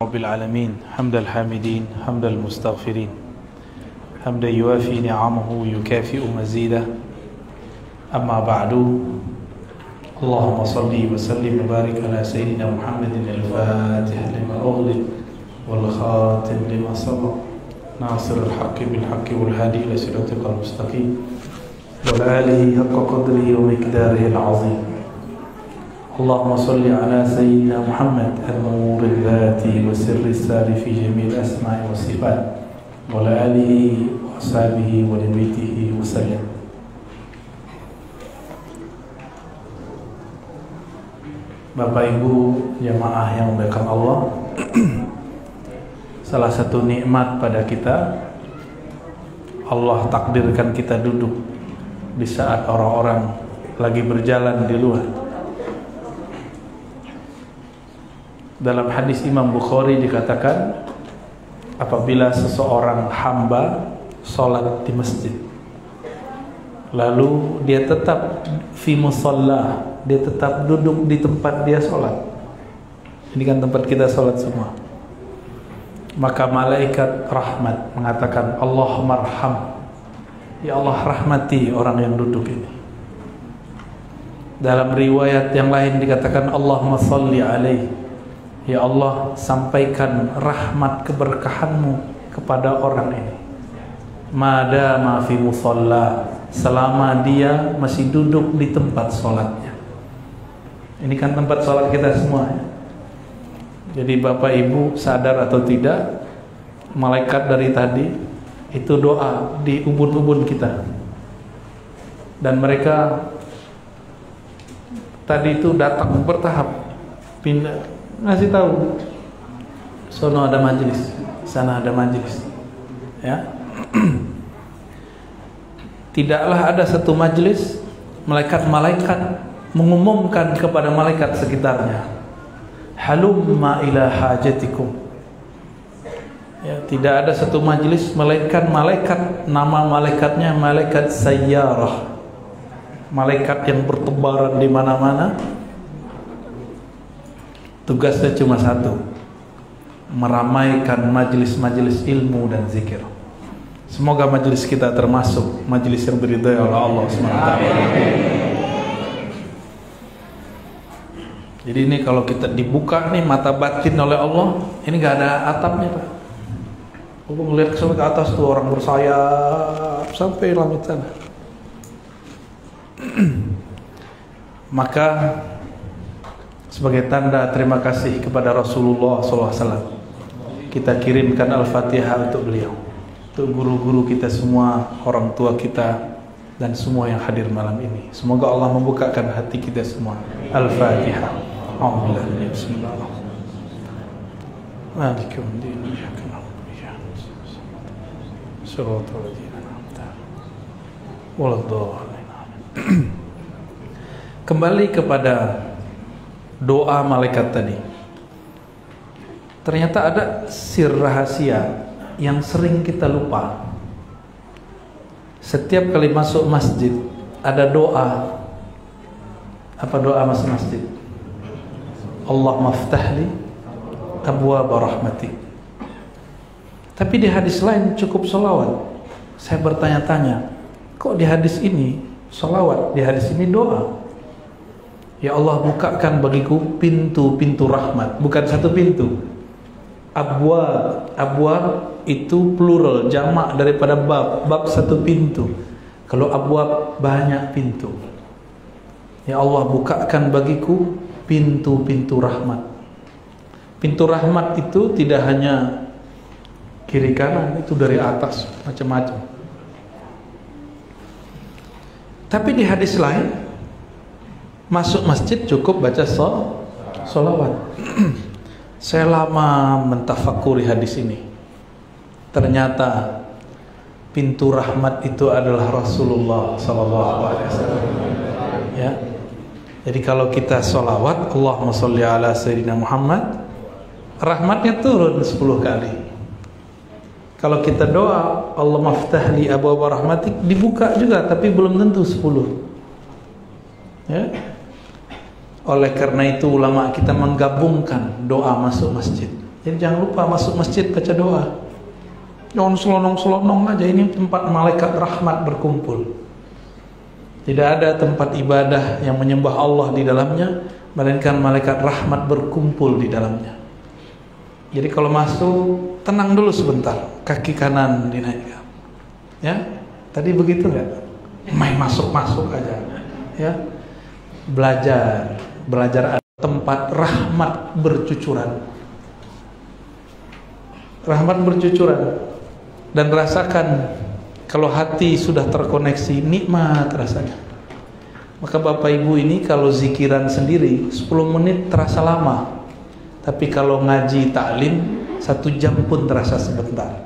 رب العالمين حمد الحامدين حمد المستغفرين. حمدا يوافي نعمه ويكافئ مزيده. أما بعد اللهم صل وسلم وبارك على سيدنا محمد الفاتح لما أغلق والخاتم لما سبق. ناصر الحق بالحق والهادي إلى صراطك المستقيم. والآله حق قدره ومقداره العظيم. اللهم صل على سيدنا محمد النور الذاتي وسر السار في جميع الأسماء والصفات وعلى آله وأصحابه ولبيته وسلم Bapak Ibu jamaah yang dimuliakan Allah Salah satu nikmat pada kita Allah takdirkan kita duduk di saat orang-orang lagi berjalan di luar Dalam hadis Imam Bukhari dikatakan apabila seseorang hamba sholat di masjid lalu dia tetap fi musalla dia tetap duduk di tempat dia sholat. Ini kan tempat kita sholat semua. Maka malaikat rahmat mengatakan Allah marham. Ya Allah rahmati orang yang duduk ini. Dalam riwayat yang lain dikatakan Allahumma salli alaihi Ya Allah sampaikan rahmat keberkahanmu kepada orang ini. Mada fi musalla Selama dia masih duduk di tempat sholatnya. Ini kan tempat sholat kita semua ya? Jadi bapak ibu sadar atau tidak Malaikat dari tadi Itu doa di ubun-ubun kita. Dan mereka Tadi itu datang bertahap Pindah ngasih tahu. Sono ada majelis sana ada majelis. Ya. Tidaklah ada satu majelis malaikat-malaikat mengumumkan kepada malaikat sekitarnya halumma ila hajatikum. Ya tidak ada satu majelis malaikat malaikat nama malaikatnya malaikat sayyarah. Malaikat yang bertebaran di mana-mana tugasnya cuma satu meramaikan majelis-majelis ilmu dan zikir. Semoga majelis kita termasuk majelis yang beridai oleh Allah SWT jadi ini kalau kita dibuka nih mata batin oleh Allah ini gak ada atapnya Pak. Aku ngeliat ke ke atas tuh orang bersayap sampai langit sana. Maka sebagai tanda terima kasih kepada Rasulullah SAW kita kirimkan Al-Fatihah untuk beliau. Untuk guru-guru kita semua orang tua kita dan semua yang hadir malam ini. Semoga Allah membukakan hati kita semua. Al-Fatihah. Alhamdulillah. Bismillahirrahmanirrahim. Kembali kepada doa malaikat tadi. Ternyata ada sir rahasia yang sering kita lupa. Setiap kali masuk masjid ada doa. Apa doa masuk masjid? Allah maftahli abwa rahmati. Tapi di hadis lain cukup solawat. Saya bertanya-tanya, kok di hadis ini solawat, di hadis ini doa? Ya Allah bukakan bagiku pintu-pintu rahmat. Bukan satu pintu. Abwa Abwa itu plural Jamak daripada bab. Bab satu pintu. Kalau abwa banyak pintu. Ya Allah bukakan bagiku Pintu-pintu rahmat. Pintu rahmat itu tidak hanya Kiri kanan Itu dari atas Macam-macam. Tapi di hadis lain masuk masjid cukup baca sol, solawat. Saya lama mentafakuri hadis ini. Ternyata pintu rahmat itu adalah Rasulullah Sallallahu. Ya. Jadi kalau kita solawat, Allahumma sholli ala Sayyidina Muhammad, rahmatnya turun 10 kali. Kalau kita doa, Allah maftahli abu rahmatik, dibuka juga, tapi belum tentu 10. Ya, oleh karena itu ulama kita menggabungkan doa masuk masjid. Jadi jangan lupa masuk masjid baca doa. Jangan selonong-selonong aja ini tempat malaikat rahmat berkumpul. Tidak ada tempat ibadah yang menyembah Allah di dalamnya melainkan malaikat rahmat berkumpul di dalamnya. Jadi kalau masuk tenang dulu sebentar, kaki kanan dinaikkan. Ya, tadi begitu nggak? Main masuk-masuk aja. Ya, belajar, belajar tempat rahmat bercucuran. Rahmat bercucuran dan rasakan kalau hati sudah terkoneksi nikmat rasanya. Maka Bapak Ibu ini kalau zikiran sendiri 10 menit terasa lama. Tapi kalau ngaji taklim satu jam pun terasa sebentar.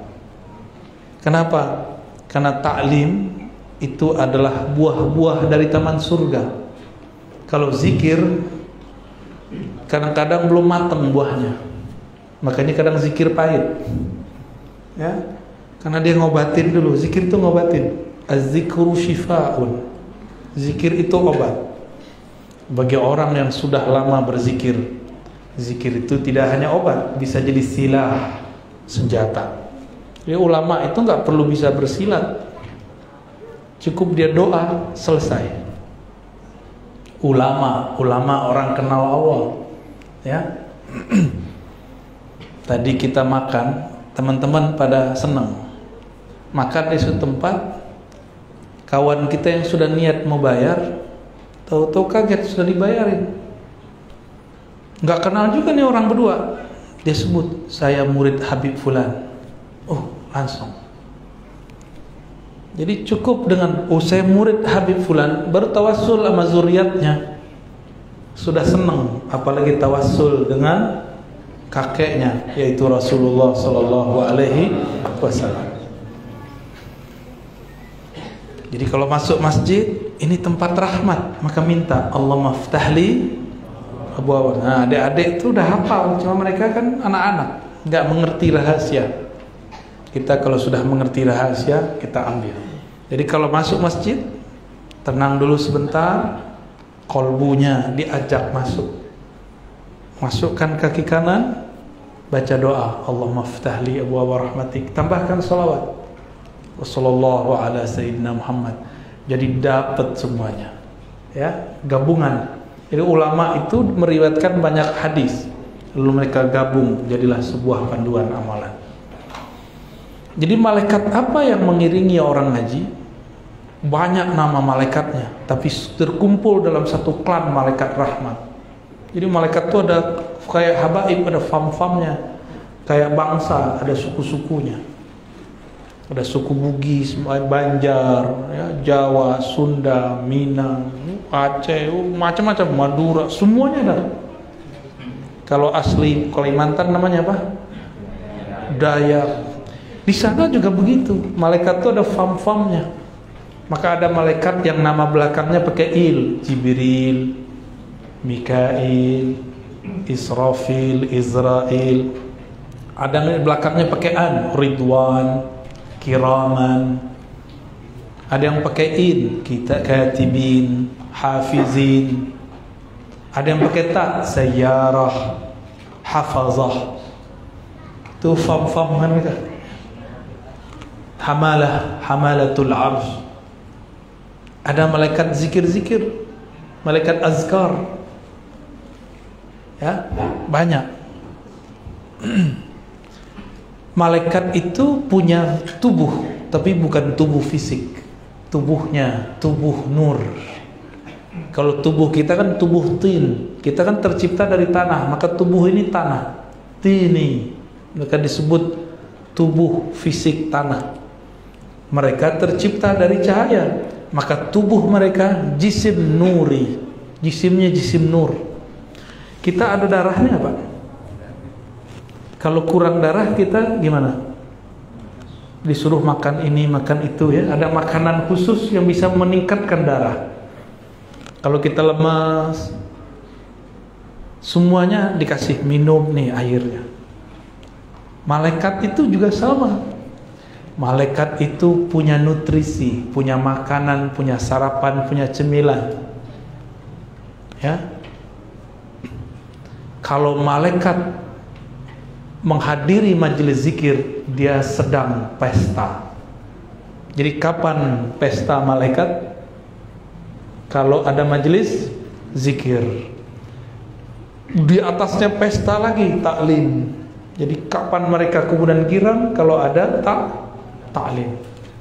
Kenapa? Karena taklim itu adalah buah-buah dari taman surga. Kalau zikir kadang-kadang belum matang buahnya. Makanya kadang zikir pahit. Ya. Karena dia ngobatin dulu. Zikir itu ngobatin. Az-zikru shifaun. Zikir itu obat. Bagi orang yang sudah lama berzikir, zikir itu tidak hanya obat, bisa jadi silah, senjata. Jadi ulama itu nggak perlu bisa bersilat, cukup dia doa selesai. Ulama, ulama orang kenal Allah, ya. Tadi kita makan, teman-teman pada senang. Makan di suatu tempat, kawan kita yang sudah niat mau bayar, tahu-tahu kaget sudah dibayarin. Nggak kenal juga nih orang berdua. Dia sebut saya murid Habib Fulan. Oh, langsung. Jadi cukup dengan oh saya murid Habib Fulan baru tawassul sama zuriatnya. Sudah senang apalagi tawassul dengan kakeknya yaitu Rasulullah sallallahu alaihi wasallam. Jadi kalau masuk masjid ini tempat rahmat, maka minta Allah maftahli abu abu. Nah, adik-adik itu udah hafal, cuma mereka kan anak-anak, nggak mengerti rahasia. Kita kalau sudah mengerti rahasia, kita ambil. Jadi kalau masuk masjid, tenang dulu sebentar, kolbunya diajak masuk. Masukkan kaki kanan, baca doa, Allah maftahli abu abu rahmatik. Tambahkan salawat. Wassallallahu ala sayyidina Muhammad. Jadi dapat semuanya. Ya, gabungan. Jadi ulama itu meriwayatkan banyak hadis. Lalu mereka gabung jadilah sebuah panduan amalan. Jadi malaikat apa yang mengiringi orang ngaji? Banyak nama malaikatnya, tapi terkumpul dalam satu klan malaikat rahmat. Jadi malaikat itu ada kayak habaib, ada fam-famnya, kayak bangsa, ada suku-sukunya ada suku Bugis, Banjar, ya, Jawa, Sunda, Minang, Aceh, macam-macam, Madura, semuanya ada. Kalau asli Kalimantan namanya apa? Dayak. Di sana juga begitu. Malaikat itu ada fam-famnya. Maka ada malaikat yang nama belakangnya pakai il, Jibril, Mikail, Israfil, Israel. Ada yang belakangnya pakai an, Ridwan, kiraman. Ada yang pakai in. Kita katibin hafizin. Ada yang pakai tak sayyarah hafazah. Tu fam fam kan mereka hamalah hamalatul arsh. Ada malaikat zikir-zikir malaikat azkar. Ya banyak. Malaikat itu punya tubuh tapi bukan tubuh fisik. Tubuhnya tubuh nur. Kalau tubuh kita kan tubuh tin. Kita kan tercipta dari tanah maka tubuh ini tanah. Tini. Maka disebut tubuh fisik tanah mereka tercipta dari cahaya maka tubuh mereka jisim nuri jisimnya jisim nur kita ada darahnya pak kalau kurang darah kita gimana? Disuruh makan ini, makan itu ya. Ada makanan khusus yang bisa meningkatkan darah. Kalau kita lemas, semuanya dikasih minum nih airnya. Malaikat itu juga sama. Malaikat itu punya nutrisi, punya makanan, punya sarapan, punya cemilan. Ya. Kalau malaikat menghadiri majelis zikir dia sedang pesta. Jadi kapan pesta malaikat? Kalau ada majelis zikir. Di atasnya pesta lagi taklim. Jadi kapan mereka kemudian girang kalau ada tak taklim.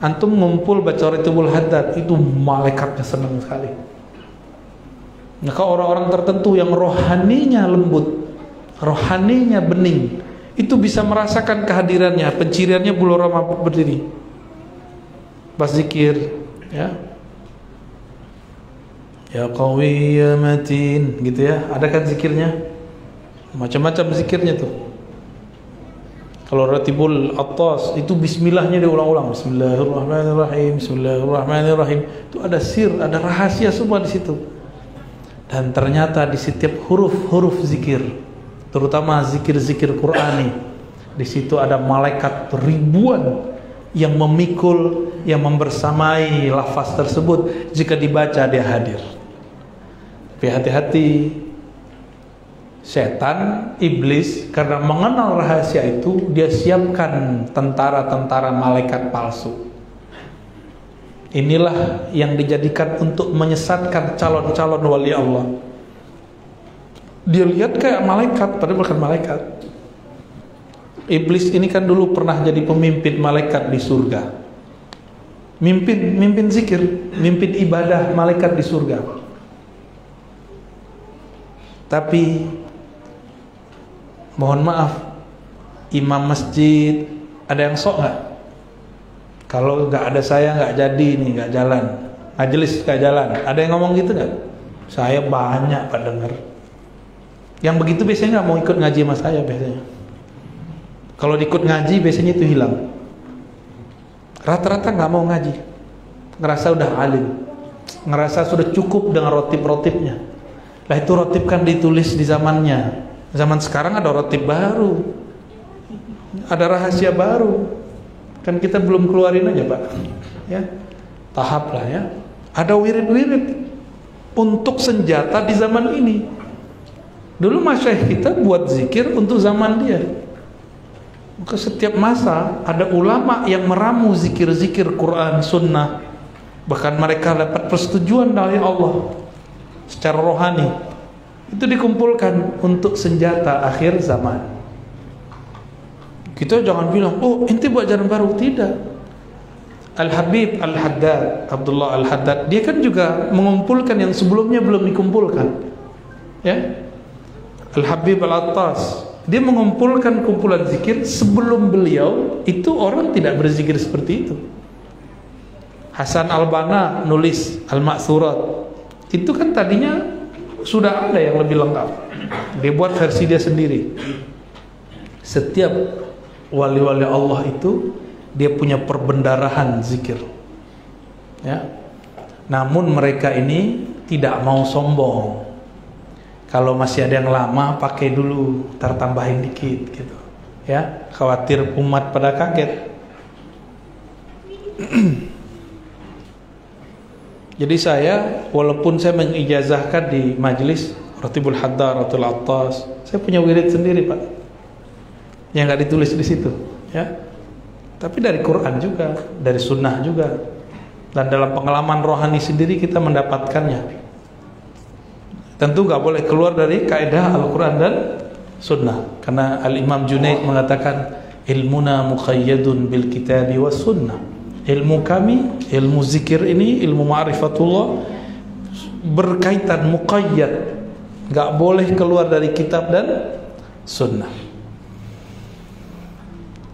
Antum ngumpul baca Ritubul Haddad itu malaikatnya senang sekali. Maka orang-orang tertentu yang rohaninya lembut, rohaninya bening, itu bisa merasakan kehadirannya, penciriannya bulu roma berdiri. Pas zikir, ya. Ya qawi ya matin, gitu ya. Ada kan zikirnya? Macam-macam zikirnya tuh. Kalau ratibul atas itu bismillahnya diulang-ulang. Bismillahirrahmanirrahim, bismillahirrahmanirrahim. Itu ada sir, ada rahasia semua di situ. Dan ternyata di setiap huruf-huruf zikir, terutama zikir-zikir Qurani, di situ ada malaikat ribuan yang memikul, yang membersamai lafaz tersebut. Jika dibaca dia hadir. Tapi hati-hati, setan, iblis karena mengenal rahasia itu dia siapkan tentara-tentara malaikat palsu. Inilah yang dijadikan untuk menyesatkan calon-calon wali Allah. Dia lihat kayak malaikat, padahal bukan malaikat. Iblis ini kan dulu pernah jadi pemimpin malaikat di surga. Mimpin, mimpin zikir, mimpin ibadah malaikat di surga. Tapi mohon maaf, imam masjid ada yang sok nggak? Kalau nggak ada saya nggak jadi nih nggak jalan. Majelis nggak jalan. Ada yang ngomong gitu nggak? Saya banyak pak dengar. Yang begitu biasanya nggak mau ikut ngaji sama saya biasanya. Kalau ikut ngaji biasanya itu hilang. Rata-rata nggak mau ngaji. Ngerasa udah alim. Ngerasa sudah cukup dengan rotip-rotipnya. Lah itu rotip kan ditulis di zamannya. Zaman sekarang ada rotip baru. Ada rahasia baru Kan kita belum keluarin aja Pak. Ya. Tahap lah ya. Ada wirid-wirid untuk senjata di zaman ini. Dulu masyayikh kita buat zikir untuk zaman dia. Maka setiap masa ada ulama yang meramu zikir-zikir Quran, Sunnah. Bahkan mereka dapat persetujuan dari Allah secara rohani. Itu dikumpulkan untuk senjata akhir zaman. Kita jangan bilang, oh inti buat jalan baru. Tidak. Al-Habib Al-Haddad, Abdullah Al-Haddad, dia kan juga mengumpulkan yang sebelumnya belum dikumpulkan. Ya. Al-Habib Al-Attas, dia mengumpulkan kumpulan zikir sebelum beliau itu orang tidak berzikir seperti itu. Hasan Al-Banna nulis Al-Ma'surat. Itu kan tadinya sudah ada yang lebih lengkap. Dia buat versi dia sendiri. Setiap wali-wali Allah itu dia punya perbendarahan zikir. Ya. Namun mereka ini tidak mau sombong. Kalau masih ada yang lama pakai dulu, tertambahin dikit gitu. Ya, khawatir umat pada kaget. Jadi saya walaupun saya mengijazahkan di majelis Ratibul Haddar, Ratul Attas, saya punya wirid sendiri, Pak. Yang nggak ditulis di situ ya. Tapi dari Quran juga dari Sunnah juga. Dan dalam pengalaman rohani sendiri kita mendapatkannya. Tentu nggak boleh keluar dari kaidah Al-Quran dan Sunnah. Karena Al Imam Junaid mengatakan ilmuna mukhayyadun bil kitabi was sunnah ilmu kami ilmu zikir ini ilmu ma'rifatullah berkaitan muqayyad nggak boleh keluar dari kitab dan sunnah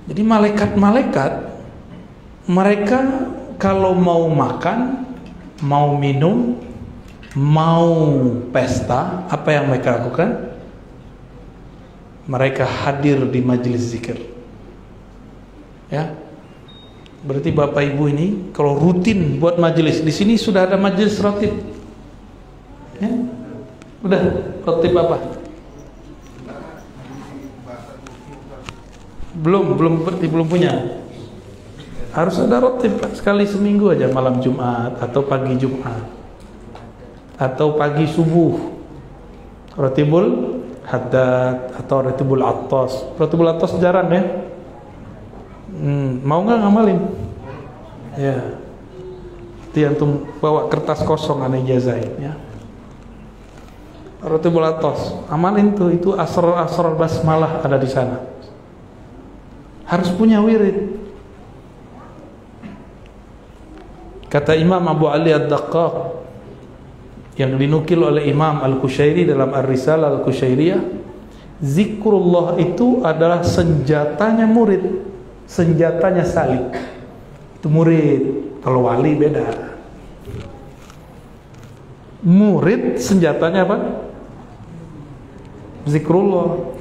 jadi malaikat-malaikat mereka kalau mau makan, mau minum, mau pesta, apa yang mereka lakukan? Mereka hadir di majelis zikir. Ya. Berarti Bapak Ibu ini kalau rutin buat majelis di sini sudah ada majelis rotib. Ya. Udah rotib apa? belum belum berarti belum punya harus ada rotib sekali seminggu aja malam Jumat atau pagi Jumat atau pagi subuh rotibul Haddad atau Ratibul Attas. Ratibul Attas jarang ya. Hmm, mau nggak ngamalin? Ya. Dia antum bawa kertas kosong aneh jazain ya. Ratibul Attas, amalin tuh itu asrar-asrar basmalah ada di sana. Harus punya wirid. Kata Imam Abu Ali Ad-Daqqaq yang dinukil oleh Imam Al-Kushairi dalam Ar-Risalah Al-Kushairiyah zikrullah itu adalah senjatanya murid senjatanya salik. Itu murid kalau wali beda. Murid senjatanya apa? zikrullah.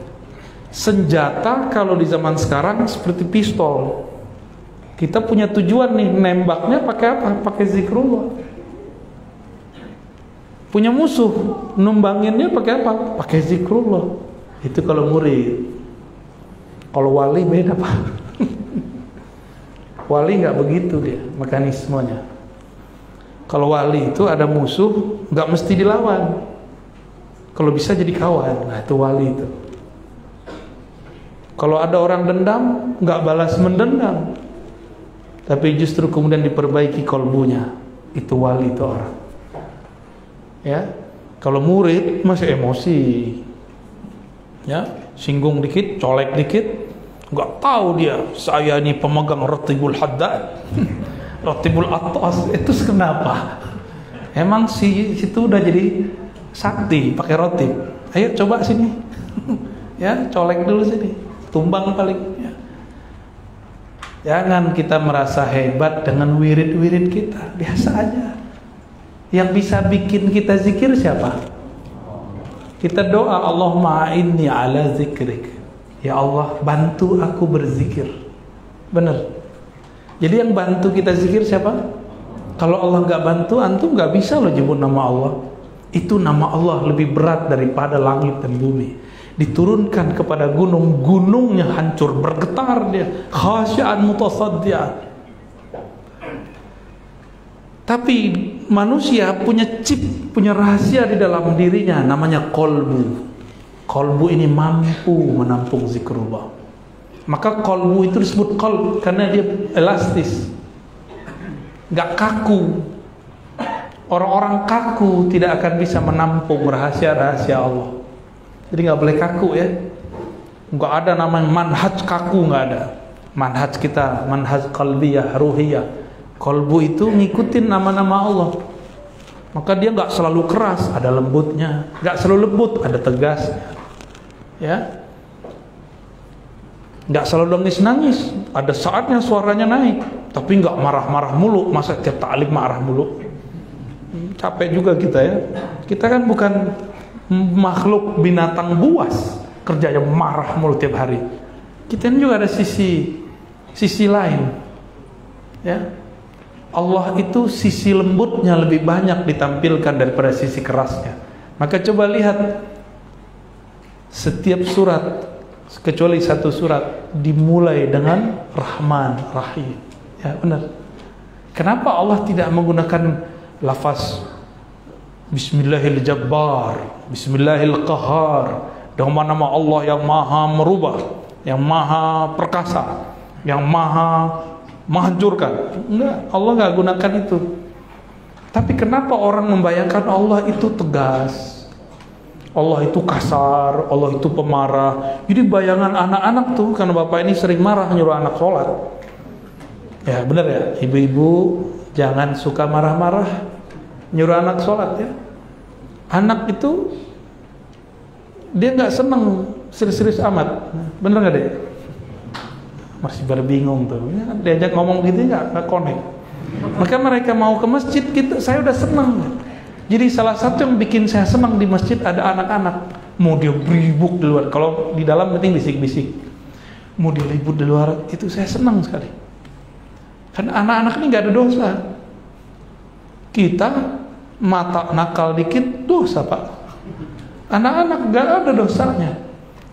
Senjata kalau di zaman sekarang seperti pistol. Kita punya tujuan nih nembaknya pakai apa? pakai zikrullah. Punya musuh numbanginnya pakai apa? Pakai zikrullah. Itu kalau murid. Kalau wali beda pak wali nggak begitu dia mekanismenya. Kalau wali itu ada musuh nggak mesti dilawan. Kalau bisa jadi kawan nah itu wali itu. Kalau ada orang dendam nggak balas mendendam. Tapi justru kemudian diperbaiki kolbunya itu wali itu orang. Ya kalau murid masih emosi. Ya singgung dikit colek dikit nggak tahu dia saya ini pemegang rotibul haddad. Rotibul atas itu kenapa? Emang si situ udah jadi sakti pakai roti. Ayo coba sini. Ya colek dulu sini. Tumbang paling ya. jangan kita merasa hebat dengan wirid-wirid kita. Biasa aja. Yang bisa bikin kita zikir siapa? Kita doa Allahumma inni ala zikrik. Ya Allah, bantu aku berzikir. Benar. Jadi yang bantu kita zikir siapa? Kalau Allah nggak bantu, antum nggak bisa loh jemput nama Allah. Itu nama Allah lebih berat daripada langit dan bumi. Diturunkan kepada gunung, gunungnya hancur, bergetar dia. Khasyaan mutasaddiat tapi manusia punya chip, punya rahasia di dalam dirinya namanya kolbu. Kolbu ini mampu menampung zikrullah. Maka kolbu itu disebut kolb karena dia elastis. Gak kaku. Orang-orang kaku tidak akan bisa menampung rahasia-rahasia Allah. Jadi gak boleh kaku ya. Gak ada namanya manhaj kaku gak ada. Manhaj kita, manhaj kalbiyah, ruhiyah Kolbu itu ngikutin nama-nama Allah. Maka dia nggak selalu keras, ada lembutnya. Nggak selalu lembut, ada tegas. Ya, nggak selalu nangis-nangis. Ada saatnya suaranya naik, tapi nggak marah-marah mulu. Masa tiap taklim marah mulu? Capek juga kita ya. Kita kan bukan makhluk binatang buas kerjanya marah mulu tiap hari. Kita ini juga ada sisi sisi lain. Ya, Allah itu sisi lembutnya lebih banyak ditampilkan daripada sisi kerasnya. Maka coba lihat setiap surat kecuali satu surat dimulai dengan Rahman, Rahim. Ya, benar. Kenapa Allah tidak menggunakan lafaz Bismillahil Qahar dengan nama Allah yang maha merubah, yang maha perkasa, yang maha menghancurkan. Enggak, Allah nggak gunakan itu. Tapi kenapa orang membayangkan Allah itu tegas? Allah itu kasar, Allah itu pemarah. Jadi bayangan anak-anak tuh karena bapak ini sering marah nyuruh anak sholat. Ya benar ya, ibu-ibu jangan suka marah-marah nyuruh anak sholat ya. Anak itu dia nggak seneng serius-serius amat, bener nggak deh? masih berbingung tuh ya, diajak ngomong gitu nggak connect maka mereka mau ke masjid kita saya udah senang jadi salah satu yang bikin saya senang di masjid ada anak-anak. Mau dia beribuk di luar. Kalau di dalam penting bisik-bisik. Mau dia ribut di luar itu saya senang sekali. Karena anak-anak ini nggak ada dosa. Kita mata nakal dikit dosa pak. Anak-anak nggak ada dosanya.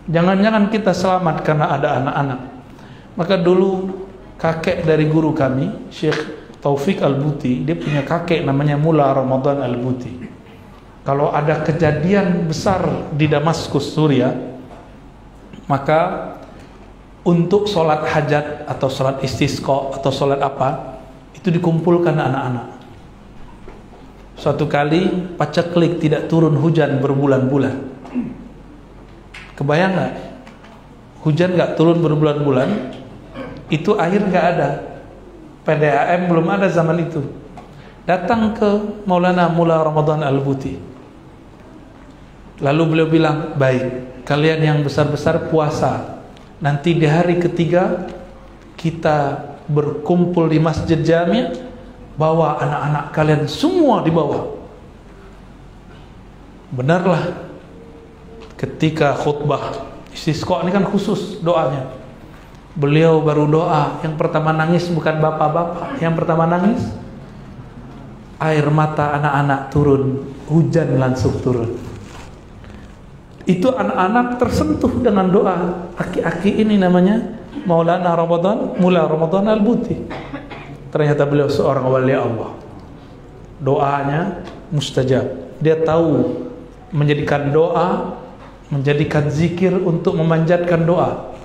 Jangan-jangan kita selamat karena ada anak-anak. Maka dulu kakek dari guru kami, Syekh Taufik Al-Buti, dia punya kakek namanya Mula Ramadan Al-Buti. kalau ada kejadian besar di Damaskus, Suria, maka untuk sholat hajat atau sholat istisqa atau sholat apa, itu dikumpulkan anak-anak. Suatu kali paceklik tidak turun hujan berbulan-bulan. Kebayang nggak? Hujan nggak turun berbulan-bulan, itu air nggak ada. PDAM belum ada zaman itu. Datang ke Maulana Mula Ramadan Al-Buti Lalu beliau bilang, baik, kalian yang besar-besar puasa. Nanti di hari ketiga kita berkumpul di masjid jami, bawa anak-anak kalian semua dibawa. Benarlah ketika khutbah istisqa ini kan khusus doanya. Beliau baru doa, yang pertama nangis bukan bapak-bapak, yang pertama nangis air mata anak-anak turun, hujan langsung turun. Itu anak-anak tersentuh dengan doa. Aki-aki ini namanya Maulana Ramadan Mula Ramadan Al-Buti. Ternyata beliau seorang wali Allah. Doanya mustajab. Dia tahu menjadikan doa menjadikan zikir untuk memanjatkan doa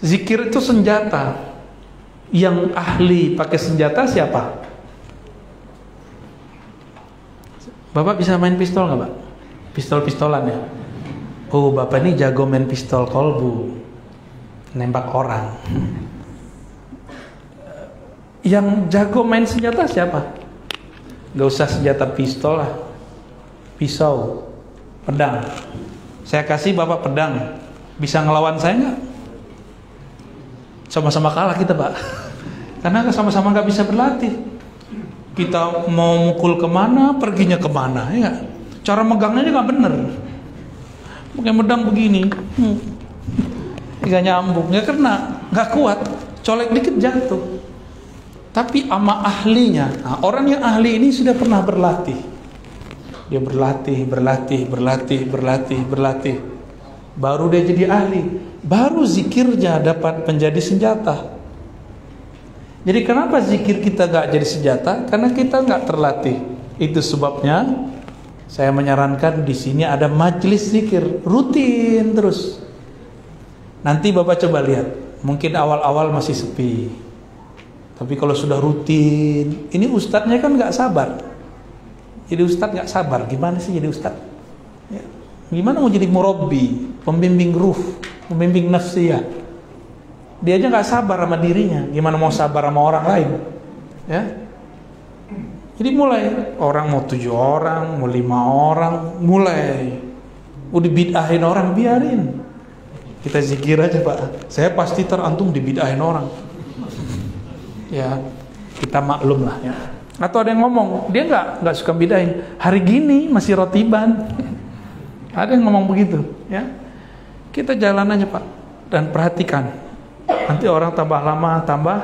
zikir itu senjata. Yang ahli pakai senjata siapa? Bapak bisa main pistol nggak Pak? pistol-pistolan ya? Oh bapak ini jago main pistol kolbu. Nembak orang. Yang jago main senjata siapa? Gak usah senjata pistol lah. Pisau. Pedang. Saya kasih bapak pedang. Bisa ngelawan saya nggak sama-sama kalah kita pak. Karena sama-sama nggak bisa berlatih. Kita mau mukul ke mana perginya ke mana ya cara megangnya nggak bener. Pakai medang begini. Hmm. nyambung nggak kena nggak kuat. Colek dikit jatuh. Tapi ama ahlinya. Nah, orang yang ahli ini sudah pernah berlatih. Dia berlatih berlatih berlatih berlatih berlatih baru dia jadi ahli baru zikirnya dapat menjadi senjata jadi kenapa zikir kita gak jadi senjata karena kita nggak terlatih itu sebabnya saya menyarankan di sini ada majelis zikir rutin terus. Nanti Bapak coba lihat, mungkin awal-awal masih sepi. Tapi kalau sudah rutin, ini ustadznya kan nggak sabar. Jadi ustadz nggak sabar, gimana sih jadi ustadz? Ya. Gimana mau jadi murabbi, pembimbing ruh, pembimbing nafsiyah? Dia aja nggak sabar sama dirinya, gimana mau sabar sama orang lain? Ya, jadi mulai orang mau tujuh orang, mau lima orang, mulai udah bidahin orang biarin. Kita zikir aja pak. Saya pasti terantum dibidahin orang. Ya kita maklum lah ya. Atau ada yang ngomong dia nggak nggak suka bidahin. Hari gini masih rotiban. Ada yang ngomong begitu ya. Kita jalan aja pak dan perhatikan. Nanti orang tambah lama tambah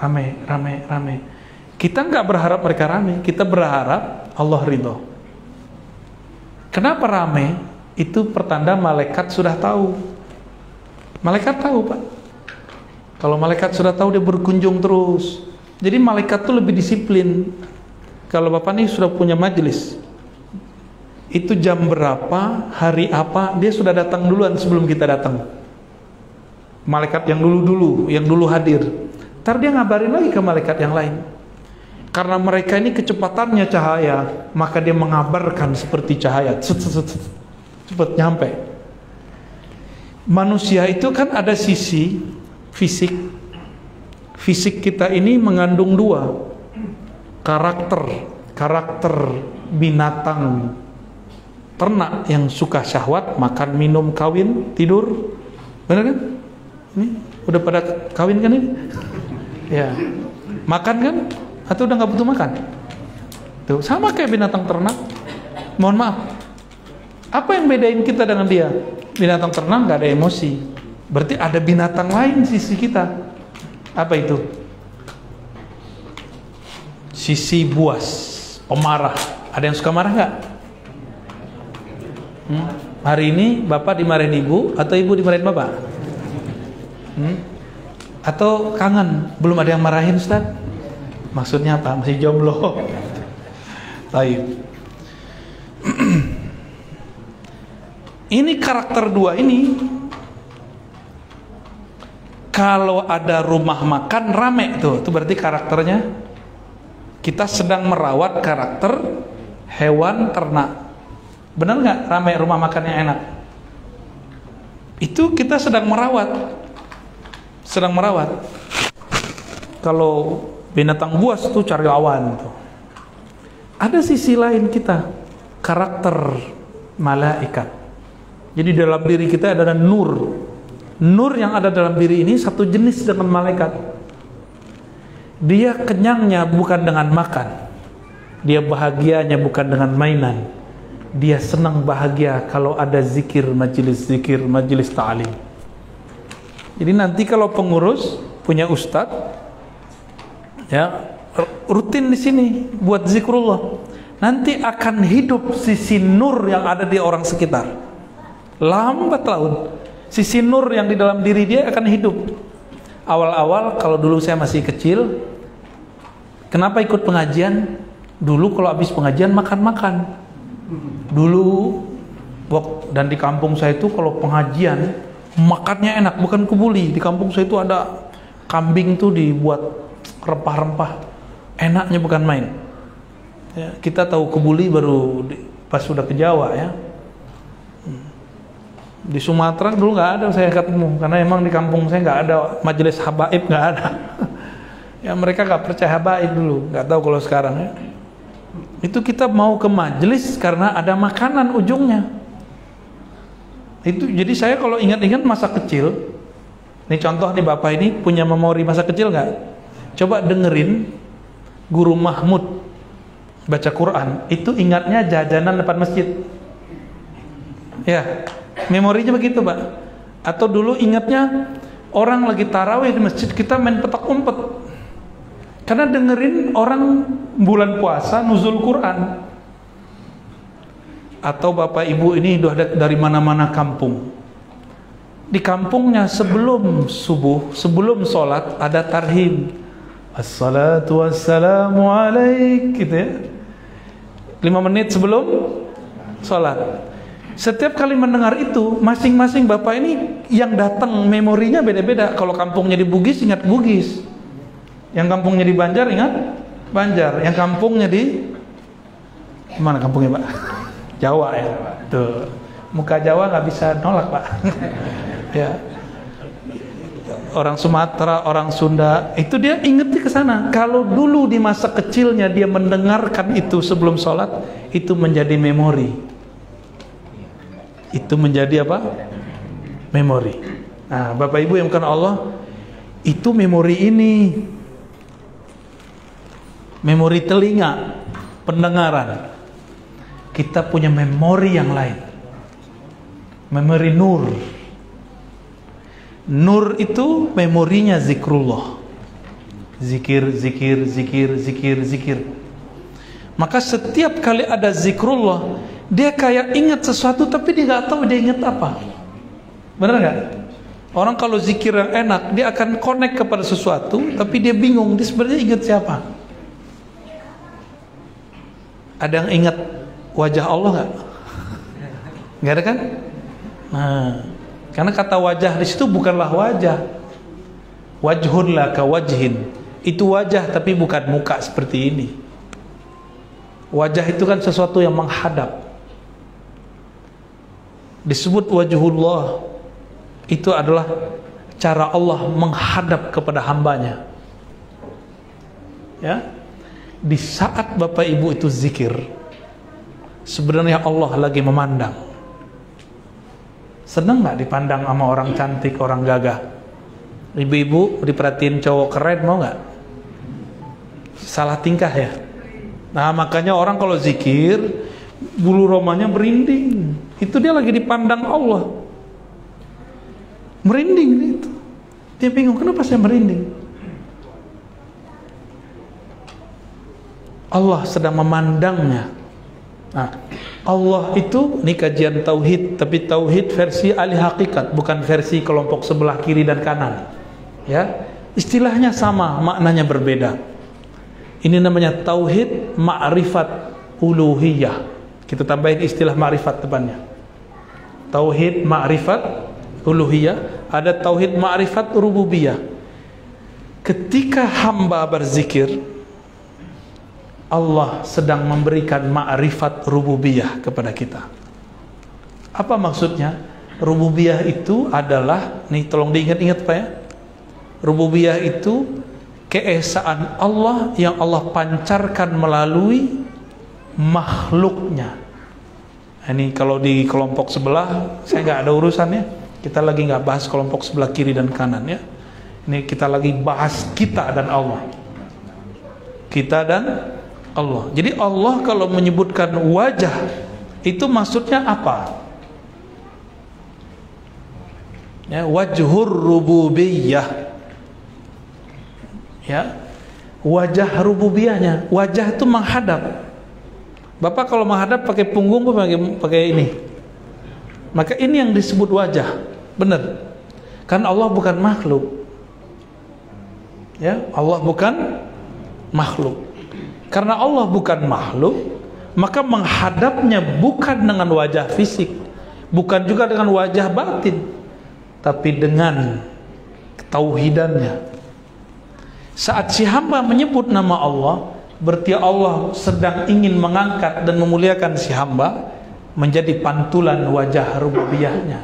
rame rame rame kita nggak berharap mereka rame, kita berharap Allah ridho. Kenapa rame? Itu pertanda malaikat sudah tahu. Malaikat tahu pak. Kalau malaikat sudah tahu dia berkunjung terus. Jadi malaikat tuh lebih disiplin. Kalau bapak ini sudah punya majelis, itu jam berapa, hari apa, dia sudah datang duluan sebelum kita datang. Malaikat yang dulu-dulu, yang dulu hadir. Ntar dia ngabarin lagi ke malaikat yang lain karena mereka ini kecepatannya cahaya, maka dia mengabarkan seperti cahaya. Cepat nyampe. Manusia itu kan ada sisi fisik. Fisik kita ini mengandung dua. Karakter, karakter binatang ternak yang suka syahwat, makan, minum, kawin, tidur. Benar kan? Ini udah pada kawin kan ini? Ya. Makan kan? atau udah nggak butuh makan tuh sama kayak binatang ternak mohon maaf apa yang bedain kita dengan dia binatang ternak nggak ada emosi berarti ada binatang lain sisi kita apa itu sisi buas pemarah ada yang suka marah nggak Hmm? Hari ini bapak dimarahin ibu atau ibu dimarahin bapak? Hmm? Atau kangen belum ada yang marahin Ustaz? Maksudnya apa? Masih jomblo. Baik. ini karakter dua ini kalau ada rumah makan rame tuh, itu berarti karakternya kita sedang merawat karakter hewan ternak Benar nggak rame rumah makannya enak? Itu kita sedang merawat, sedang merawat. Kalau binatang buas tuh cari lawan tuh. Ada sisi lain kita, karakter malaikat. Jadi dalam diri kita ada nur, Nur yang ada dalam diri ini satu jenis dengan malaikat. Dia kenyangnya bukan dengan makan. Dia bahagianya bukan dengan mainan. Dia senang bahagia kalau ada zikir, majelis zikir, majelis ta'lim. Jadi nanti kalau pengurus punya ustadz, ya rutin di sini buat zikrullah. Nanti akan hidup sisi nur yang ada di orang sekitar. Lambat laun Sisi nur yang di dalam diri dia akan hidup. Awal-awal kalau dulu saya masih kecil, kenapa ikut pengajian? Dulu kalau habis pengajian makan-makan. Dulu dan di kampung saya itu kalau pengajian makannya enak, bukan kebuli. Di kampung saya itu ada kambing tuh dibuat rempah-rempah. Enaknya bukan main. Ya, kita tahu kebuli baru di, pas sudah ke Jawa ya di Sumatera dulu nggak ada saya ketemu karena emang di kampung saya nggak ada majelis habaib nggak ada ya mereka nggak percaya habaib dulu nggak tahu kalau sekarang ya itu kita mau ke majelis karena ada makanan ujungnya itu jadi saya kalau ingat-ingat masa kecil ini contoh nih bapak ini punya memori masa kecil nggak coba dengerin guru Mahmud baca Quran itu ingatnya jajanan depan masjid ya Memorinya begitu, Pak. Atau dulu ingatnya orang lagi tarawih di masjid kita main petak umpet. Karena dengerin orang bulan puasa nuzul Quran. Atau Bapak Ibu ini udah dari mana-mana kampung. Di kampungnya sebelum subuh, sebelum sholat ada tarhim. Assalatu wassalamu alaik gitu ya. Lima menit sebelum sholat setiap kali mendengar itu, masing-masing bapak ini yang datang memorinya beda-beda. Kalau kampungnya di Bugis ingat Bugis, yang kampungnya di Banjar ingat Banjar, yang kampungnya di mana kampungnya pak? Jawa ya, tuh muka Jawa nggak bisa nolak pak. ya, orang Sumatera, orang Sunda, itu dia inget ke sana. Kalau dulu di masa kecilnya dia mendengarkan itu sebelum sholat, itu menjadi memori itu menjadi apa? Memori. Nah, Bapak Ibu yang bukan Allah, itu memori ini. Memori telinga, pendengaran. Kita punya memori yang lain. Memori nur. Nur itu memorinya zikrullah. Zikir, zikir, zikir, zikir, zikir. Maka setiap kali ada zikrullah, dia kayak ingat sesuatu tapi dia nggak tahu dia ingat apa. Benar nggak? Orang kalau zikir yang enak, dia akan connect kepada sesuatu, tapi dia bingung, dia sebenarnya ingat siapa? Ada yang ingat wajah Allah nggak? Nggak ada kan? Nah, karena kata wajah di situ bukanlah wajah. Wajhun lah wajhin. Itu wajah tapi bukan muka seperti ini. Wajah itu kan sesuatu yang menghadap disebut wajhullah itu adalah cara Allah menghadap kepada hambanya ya di saat Bapak Ibu itu zikir sebenarnya Allah lagi memandang seneng nggak dipandang sama orang cantik orang gagah ibu-ibu diperhatiin cowok keren mau nggak salah tingkah ya nah makanya orang kalau zikir bulu romanya merinding itu dia lagi dipandang Allah. Merinding itu. Dia bingung kenapa saya merinding. Allah sedang memandangnya. Nah, Allah itu ini kajian tauhid, tapi tauhid versi ahli hakikat, bukan versi kelompok sebelah kiri dan kanan. Ya, istilahnya sama, maknanya berbeda. Ini namanya tauhid ma'rifat uluhiyah. Kita tambahin istilah ma'rifat depannya. tauhid ma'rifat uluhiyah, ada tauhid ma'rifat rububiyah. Ketika hamba berzikir, Allah sedang memberikan ma'rifat rububiyah kepada kita. Apa maksudnya? Rububiyah itu adalah, nih tolong diingat-ingat Pak ya. Rububiyah itu keesaan Allah yang Allah pancarkan melalui makhluknya. Ini kalau di kelompok sebelah, saya nggak ada urusannya. Kita lagi nggak bahas kelompok sebelah kiri dan kanan ya. Ini kita lagi bahas kita dan Allah. Kita dan Allah. Jadi Allah kalau menyebutkan wajah itu maksudnya apa? Ya, wajhur rububiyah. Ya. Wajah rububiyahnya, wajah itu menghadap. Bapak kalau menghadap pakai punggung pakai pakai ini. Maka ini yang disebut wajah. Benar. Kan Allah bukan makhluk. Ya, Allah bukan makhluk. Karena Allah bukan makhluk, maka menghadapnya bukan dengan wajah fisik, bukan juga dengan wajah batin, tapi dengan tauhidannya. Saat si hamba menyebut nama Allah, berarti Allah sedang ingin mengangkat dan memuliakan si hamba menjadi pantulan wajah rububiyahnya.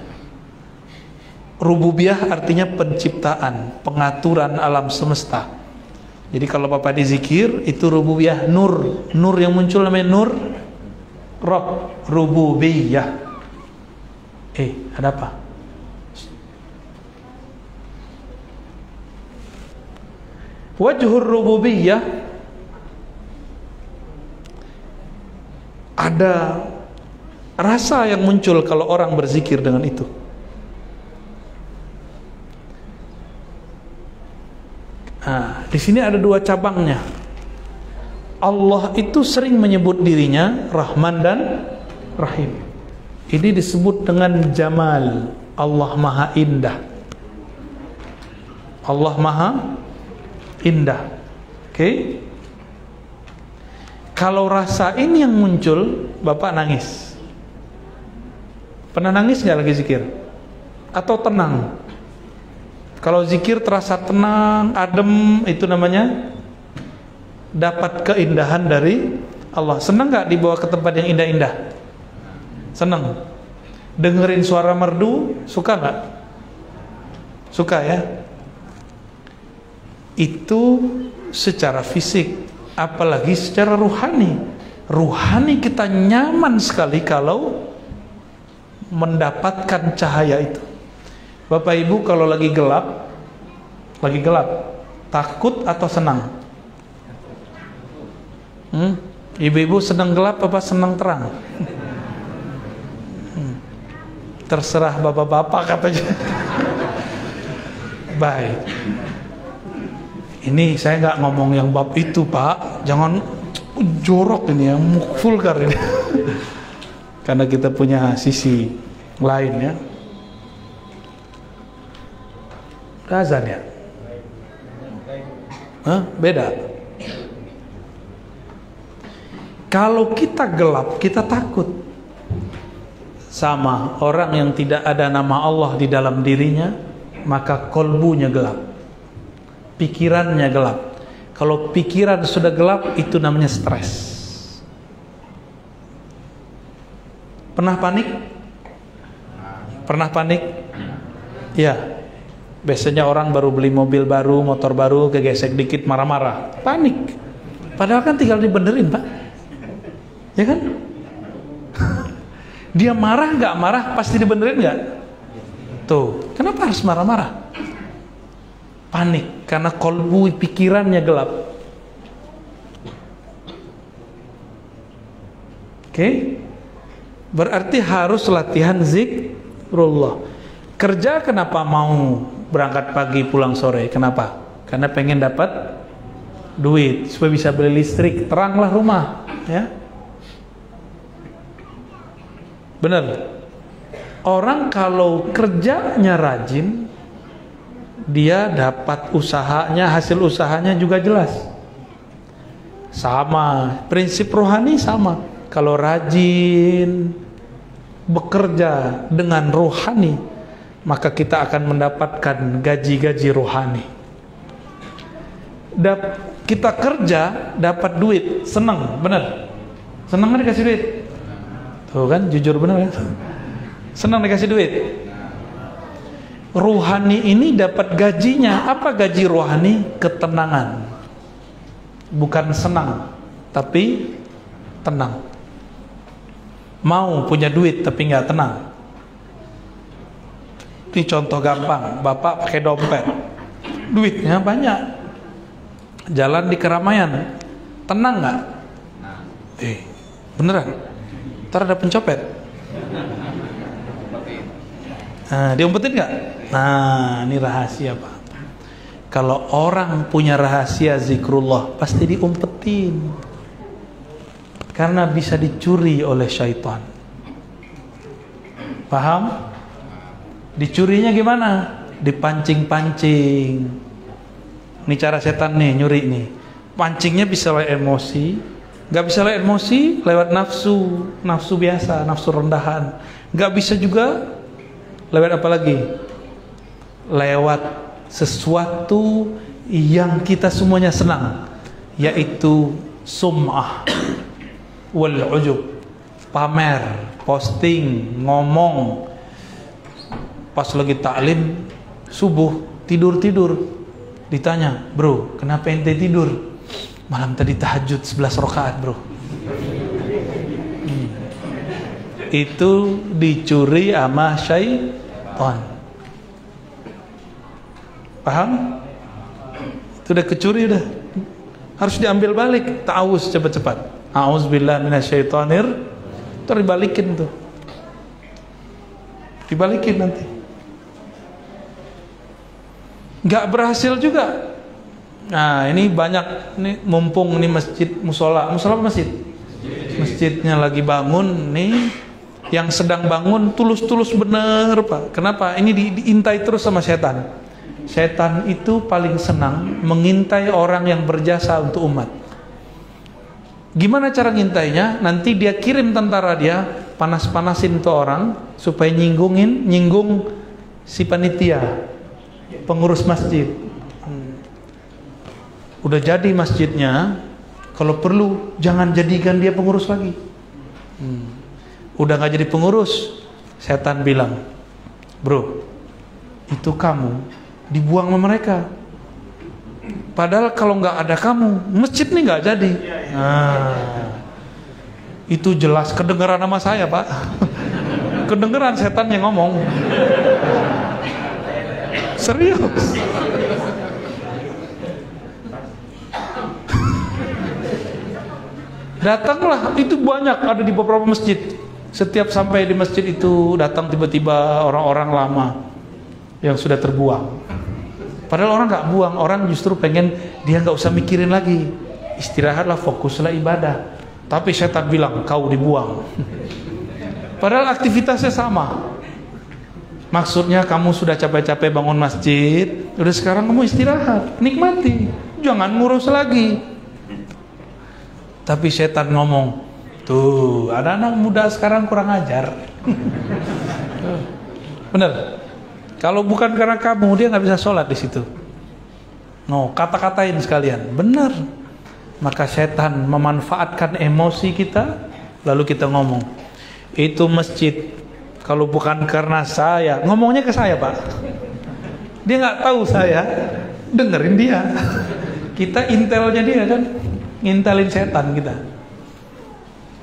Rububiyah artinya penciptaan, pengaturan alam semesta jadi kalau Bapak dizikir itu rububiyah nur, nur yang muncul namanya nur Rob rububiyah. Eh, ada apa? Wajhur rububiyah ada rasa yang muncul kalau orang berzikir dengan itu. Nah, di sini ada dua cabangnya. Allah itu sering menyebut dirinya Rahman dan Rahim. Ini disebut dengan Jamal. Allah Maha Indah. Allah Maha Indah. Oke. Okay? Kalau rasa ini yang muncul, Bapak nangis. Pernah nangis nggak lagi zikir? Atau tenang? Kalau zikir terasa tenang, adem, itu namanya dapat keindahan dari Allah. Senang nggak dibawa ke tempat yang indah-indah? Senang. Dengerin suara merdu, suka nggak? Suka ya? Itu secara fisik, apalagi secara ruhani. Ruhani kita nyaman sekali kalau mendapatkan cahaya itu. Bapak Ibu kalau lagi gelap, lagi gelap, takut atau senang? Hmm? Ibu-ibu senang gelap apa senang terang? Hmm. Terserah bapak-bapak katanya. Baik. Ini saya nggak ngomong yang bab itu pak, jangan jorok ini yang vulgar ini. Karena kita punya sisi lain ya. Azan ya? Hah? Beda. Kalau kita gelap, kita takut. Sama orang yang tidak ada nama Allah di dalam dirinya, maka kolbunya gelap. Pikirannya gelap. Kalau pikiran sudah gelap, itu namanya stres. Pernah panik? Pernah panik? Ya, Biasanya orang baru beli mobil baru, motor baru, kegesek dikit marah-marah, panik. Padahal kan tinggal dibenerin, Pak. Ya kan? Dia marah nggak marah pasti dibenerin nggak? Tuh, kenapa harus marah-marah? Panik karena kolbu pikirannya gelap. Oke? Berarti harus latihan zikrullah. Kerja kenapa mau berangkat pagi pulang sore. Kenapa? Karena pengen dapat duit supaya bisa beli listrik, teranglah rumah, ya. Benar. Orang kalau kerjanya rajin, dia dapat usahanya, hasil usahanya juga jelas. Sama, prinsip rohani sama. Kalau rajin, bekerja dengan rohani, maka kita akan mendapatkan gaji-gaji rohani. Dap kita kerja dapat duit, senang, benar. Senang dikasih duit? Tuh kan, jujur benar kan? Senang dikasih duit. Rohani ini dapat gajinya. Apa gaji rohani? Ketenangan. Bukan senang, tapi tenang. Mau punya duit tapi nggak tenang. Ini contoh gampang, bapak pakai dompet, duitnya banyak, jalan di keramaian, tenang nggak? Eh, beneran? Ntar ada pencopet. Nah, diumpetin nggak? Nah, ini rahasia pak. Kalau orang punya rahasia zikrullah, pasti diumpetin. Karena bisa dicuri oleh syaitan. Paham? Dicurinya gimana? Dipancing-pancing. Ini cara setan nih, nyuri nih. Pancingnya bisa lewat emosi, Gak bisa lewat emosi, lewat nafsu, nafsu biasa, nafsu rendahan. Gak bisa juga lewat apa lagi? Lewat sesuatu yang kita semuanya senang, yaitu sum'ah wal ujub, pamer, posting, ngomong. Pas lagi taklim subuh tidur-tidur ditanya, "Bro, kenapa ente tidur?" Malam tadi tahajud 11 rakaat bro. Hmm. Itu dicuri sama syaitan. Paham? Itu udah kecuri udah. Harus diambil balik. Ta'awuz cepat-cepat. A'udzubillah minasyaitonir. Terus dibalikin tuh. Dibalikin nanti Gak berhasil juga Nah ini banyak nih mumpung nih masjid musola, musola masjid? Masjidnya lagi bangun nih, yang sedang bangun tulus-tulus bener pak. Kenapa? Ini di, diintai terus sama setan. Setan itu paling senang mengintai orang yang berjasa untuk umat. Gimana cara ngintainya? Nanti dia kirim tentara dia panas-panasin tuh orang supaya nyinggungin, nyinggung si panitia, pengurus masjid. Udah jadi masjidnya kalau perlu jangan jadikan dia pengurus lagi. Hmm. udah nggak jadi pengurus setan bilang bro itu kamu dibuang sama mereka. Padahal kalau nggak ada kamu masjid nih nggak jadi. Nah, itu jelas kedengeran nama saya pak. Kedengeran setan yang ngomong serius Datanglah, itu banyak ada di beberapa masjid. Setiap sampai di masjid itu datang tiba-tiba orang-orang lama yang sudah terbuang. Padahal orang nggak buang, orang justru pengen dia nggak usah mikirin lagi. Istirahatlah, fokuslah ibadah. Tapi setan bilang kau dibuang. Padahal aktivitasnya sama. Maksudnya kamu sudah capek-capek bangun masjid, udah sekarang kamu istirahat, nikmati, jangan ngurus lagi. Tapi setan ngomong, tuh ada anak muda sekarang kurang ajar. Bener. Kalau bukan karena kamu dia nggak bisa sholat di situ. No, kata-katain sekalian. Bener. Maka setan memanfaatkan emosi kita, lalu kita ngomong, itu masjid. Kalau bukan karena saya, ngomongnya ke saya pak. Dia nggak tahu saya, dengerin dia. Kita intelnya dia kan ngintelin setan kita.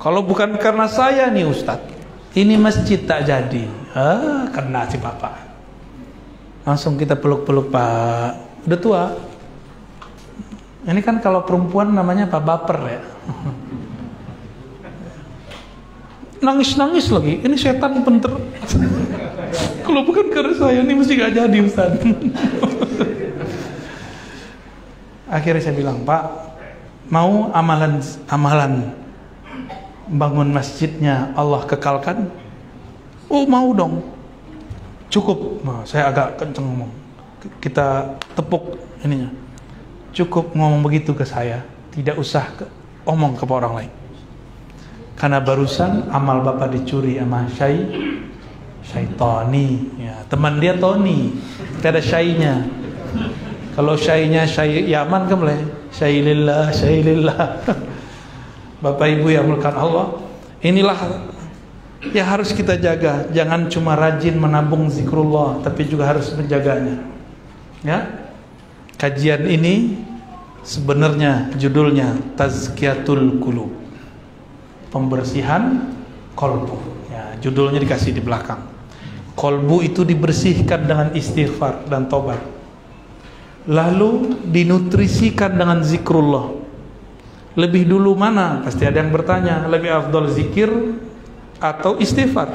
Kalau bukan karena saya nih Ustadz, ini masjid tak jadi. Ah, kena si bapak. Langsung kita peluk-peluk Pak. Udah tua. Ini kan kalau perempuan namanya Pak Baper ya. Nangis-nangis lagi. Ini setan penter. kalau bukan karena saya ini mesti gak jadi Ustadz. Akhirnya saya bilang, Pak, Mau amalan amalan bangun masjidnya Allah kekalkan? Oh mau dong. Cukup. Nah, saya agak kenceng ngomong. Kita tepuk ininya. Cukup ngomong begitu ke saya. Tidak usah ke, omong ke orang lain. Karena barusan amal bapak dicuri sama syai. Syaitoni ya teman dia Tony. Tidak ada syainya. Kalau syainya syai Yaman kan boleh. Syai lillah bapak ibu yang melakukan Allah. Inilah yang harus kita jaga. Jangan cuma rajin menabung zikrullah tapi juga harus menjaganya. Ya. Kajian ini sebenarnya judulnya tazkiyatul qulub pembersihan kolbu. Ya judulnya dikasih di belakang. Kolbu itu dibersihkan dengan istighfar dan tobat. Lalu dinutrisikan dengan zikrullah. Lebih dulu mana? Pasti ada yang bertanya lebih afdol zikir atau istighfar?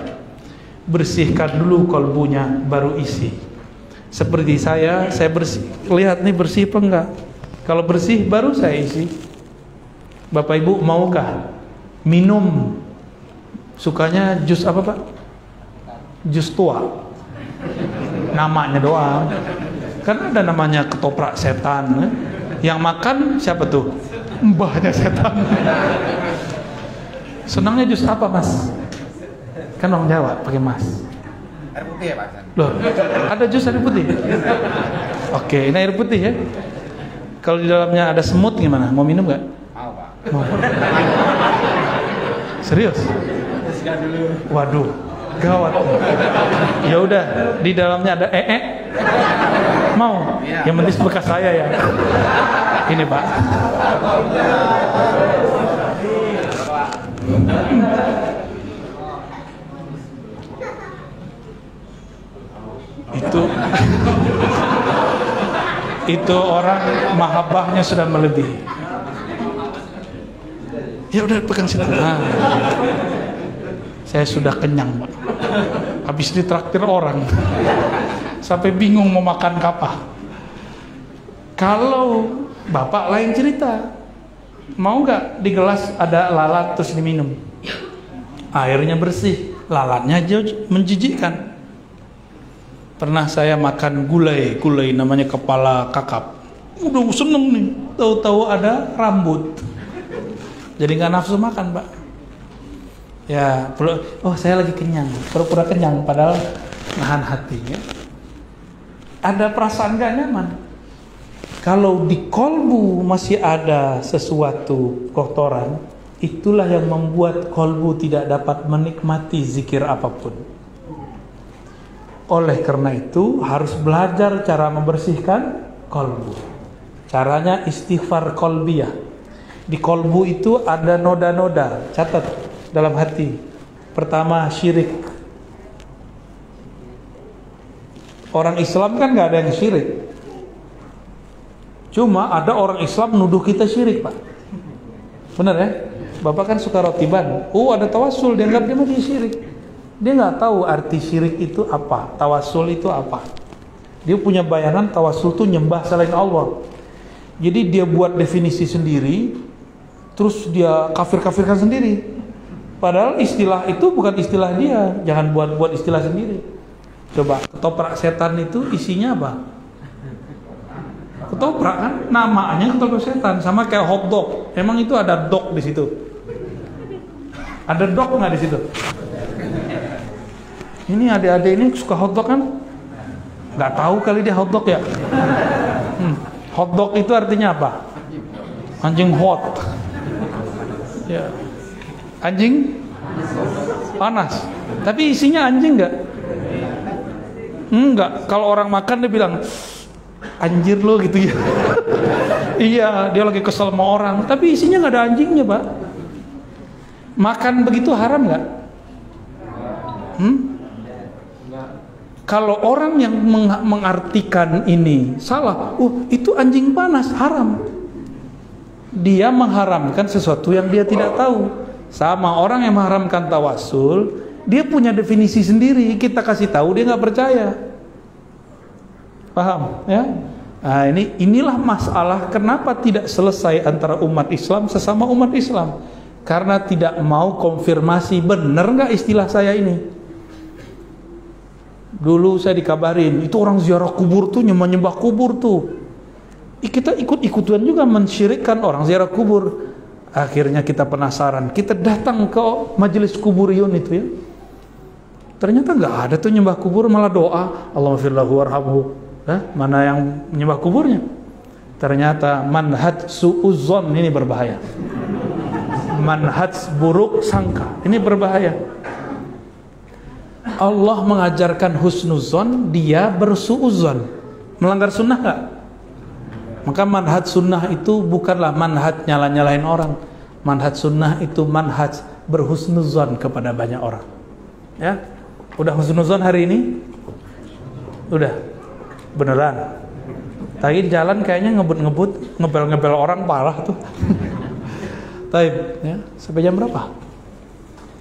Bersihkan dulu kolbunya baru isi. Seperti saya saya bersih. Lihat nih bersih apa enggak? Kalau bersih baru saya isi. Bapak Ibu maukah minum sukanya jus apa Pak jus tua namanya doang kan ada namanya ketoprak setan eh? yang makan siapa tuh mbahnya setan senangnya jus apa mas Kan orang Jawa pakai mas. Air putih ya Pak? Loh, ada jus air putih? Oke, ini air putih ya. Kalau di dalamnya ada semut gimana? Mau minum nggak? Mau Pak. Mau. Serius? Waduh, gawat. Ya udah, di dalamnya ada ee. -e. Mau? Yang penting bekas saya ya. Ini Pak itu itu orang mahabbahnya sudah melebihi ya udah pegang sini nah, saya sudah kenyang pak. Habis ditraktir orang sampai bingung mau makan kapah kalau bapak lain cerita mau nggak di gelas ada lalat terus diminum? Airnya bersih lalatnya menjijikkan. Pernah saya makan gulai, gulai namanya kepala kakap. Udah seneng nih, tahu-tahu ada rambut. Jadi nggak nafsu makan, Pak. Ya, oh saya lagi kenyang, pura-pura kenyang, padahal nahan hati. Ya. Ada perasaan gak nyaman. Kalau di kolbu masih ada sesuatu kotoran, itulah yang membuat kolbu tidak dapat menikmati zikir apa pun. Oleh karena itu harus belajar cara membersihkan kolbu. Caranya istighfar kolbiyah. Di kolbu itu ada noda-noda. Catat dalam hati. Pertama syirik. Orang Islam kan nggak ada yang syirik. Cuma ada orang Islam nuduh kita syirik pak. Benar ya? Bapak kan suka rotiban. Oh ada tawasul dianggap dia masih syirik. Dia nggak tahu arti syirik itu apa, tawasul itu apa. Dia punya bayangan tawasul itu nyembah selain Allah. Jadi dia buat definisi sendiri, terus dia kafir-kafirkan sendiri. Padahal istilah itu bukan istilah dia, jangan buat-buat istilah sendiri. Coba ketoprak setan itu isinya apa? Ketoprak kan namanya ketoprak setan sama kayak hotdog. Emang itu ada dog di situ? Ada dog nggak di situ? Ini adik-adik ini suka hotdog kan? Gak tahu kali dia hotdog ya. Hmm. Hotdog itu artinya apa? Anjing hot. Ya. Anjing panas. Tapi isinya anjing nggak? Enggak. Kalau orang makan dia bilang anjir lo gitu ya. iya, dia lagi kesel sama orang. Tapi isinya nggak ada anjingnya, Pak. Makan begitu haram nggak? Hmm? Kalau orang yang meng mengartikan ini salah, oh itu anjing panas haram. Dia mengharamkan sesuatu yang dia tidak tahu. Sama orang yang mengharamkan tawasul, dia punya definisi sendiri. Kita kasih tahu dia nggak percaya. Paham? Ya. Nah, ini inilah masalah kenapa tidak selesai antara umat Islam sesama umat Islam. Karena tidak mau konfirmasi benar nggak istilah saya ini. Dulu saya dikabarin, itu orang ziarah kubur tuh nyembah-nyembah kubur tuh. Kita ikut-ikutan juga mensyirikkan orang ziarah kubur. Akhirnya kita penasaran, kita datang ke majelis kuburiyun itu ya. Ternyata nggak ada tuh nyembah kubur malah doa Allahumma warhamhu. Eh, mana yang nyembah kuburnya? Ternyata manhaj suuzon ini berbahaya. Manhaj buruk sangka ini berbahaya. Allah mengajarkan husnuzon, dia bersuuzon. Melanggar sunnah nggak? Maka manhaj sunnah itu bukanlah manhaj nyala-nyalain orang. Manhaj sunnah itu manhaj berhusnuzon kepada banyak orang. Ya, udah husnuzon hari ini? Udah, beneran. Tadi jalan kayaknya ngebut-ngebut, ngebel-ngebel orang parah tuh. Taib, ya. Sampai jam berapa?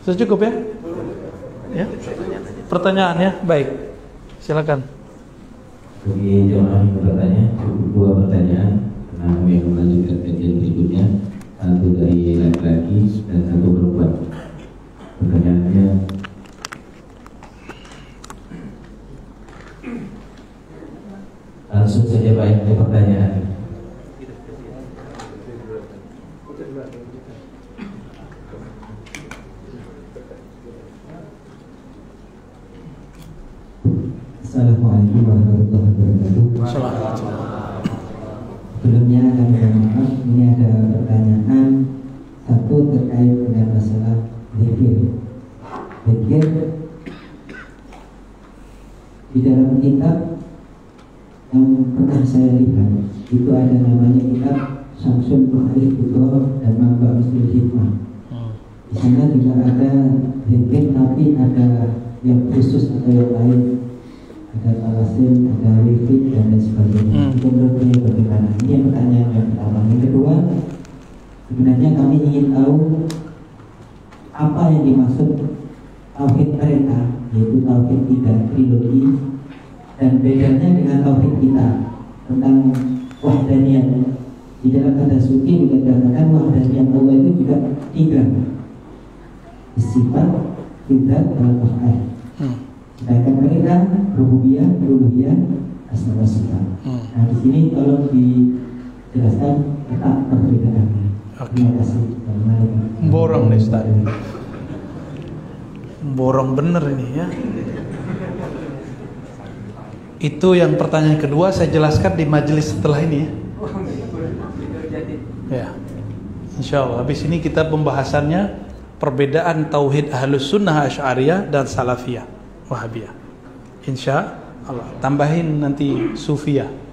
Sudah cukup ya? Ya. Pertanyaan ya, baik. Silakan bagi jemaah yang bertanya sini tolong dijelaskan letak perbedaannya. Oke. Terima kasih. Borong nih, Ustaz. Borong bener ini ya. Itu yang pertanyaan kedua saya jelaskan di majelis setelah ini ya. Ya. Insya Allah. Habis ini kita pembahasannya perbedaan tauhid ahlus sunnah asy'ariyah dan salafiyah wahabiyah. Insya Allah. Tambahin nanti sufiyah.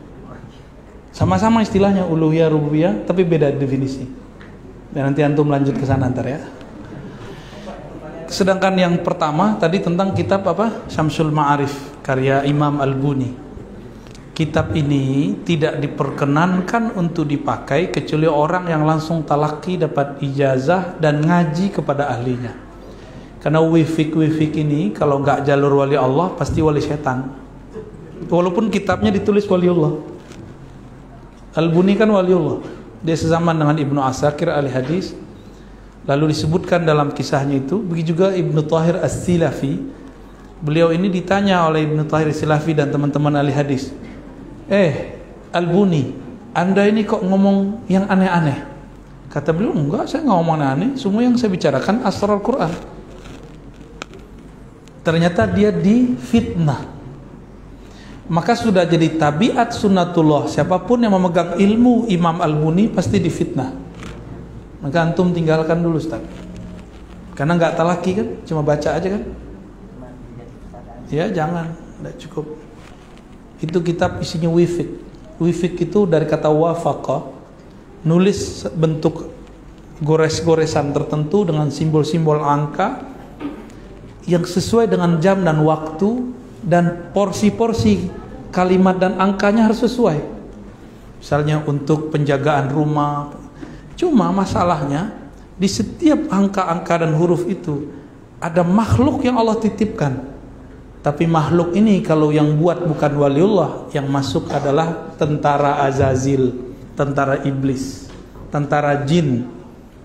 Sama-sama istilahnya uluhiyah rububiyah tapi beda definisi. Dan nanti antum lanjut ke sana ntar ya. Sedangkan yang pertama tadi tentang kitab apa? Syamsul Ma'arif karya Imam Al-Buni. Kitab ini tidak diperkenankan untuk dipakai kecuali orang yang langsung talaki dapat ijazah dan ngaji kepada ahlinya. Karena wifik-wifik ini kalau nggak jalur wali Allah pasti wali setan. Walaupun kitabnya ditulis waliullah. Al-Buni kan waliullah. Dia sezaman dengan Ibnu Asakir ahli hadis. Lalu disebutkan dalam kisahnya itu, begitu juga Ibnu Tahir As-Silafi. Beliau ini ditanya oleh Ibnu Tahir As-Silafi dan teman-teman ahli hadis. Eh, Al-Buni, Anda ini kok ngomong yang aneh-aneh? Kata beliau, enggak, saya nggak ngomong aneh-aneh. Semua yang saya bicarakan asrar Quran. Ternyata dia difitnah. Maka sudah jadi tabiat sunnatullah. Siapa pun yang memegang ilmu Imam Al-Buni pasti difitnah. Maka antum tinggalkan dulu Ustaz. Karena nggak talaki kan, cuma baca aja kan. Ya jangan, tidak cukup. Itu kitab isinya wifik. Wifik itu dari kata wafaqa, nulis bentuk gores-goresan tertentu dengan simbol-simbol angka yang sesuai dengan jam dan waktu dan porsi-porsi kalimat dan angkanya harus sesuai. Misalnya untuk penjagaan rumah. Cuma masalahnya di setiap angka-angka dan huruf itu ada makhluk yang Allah titipkan. Tapi makhluk ini kalau yang buat bukan waliullah, yang masuk adalah tentara Azazil, tentara iblis, tentara jin,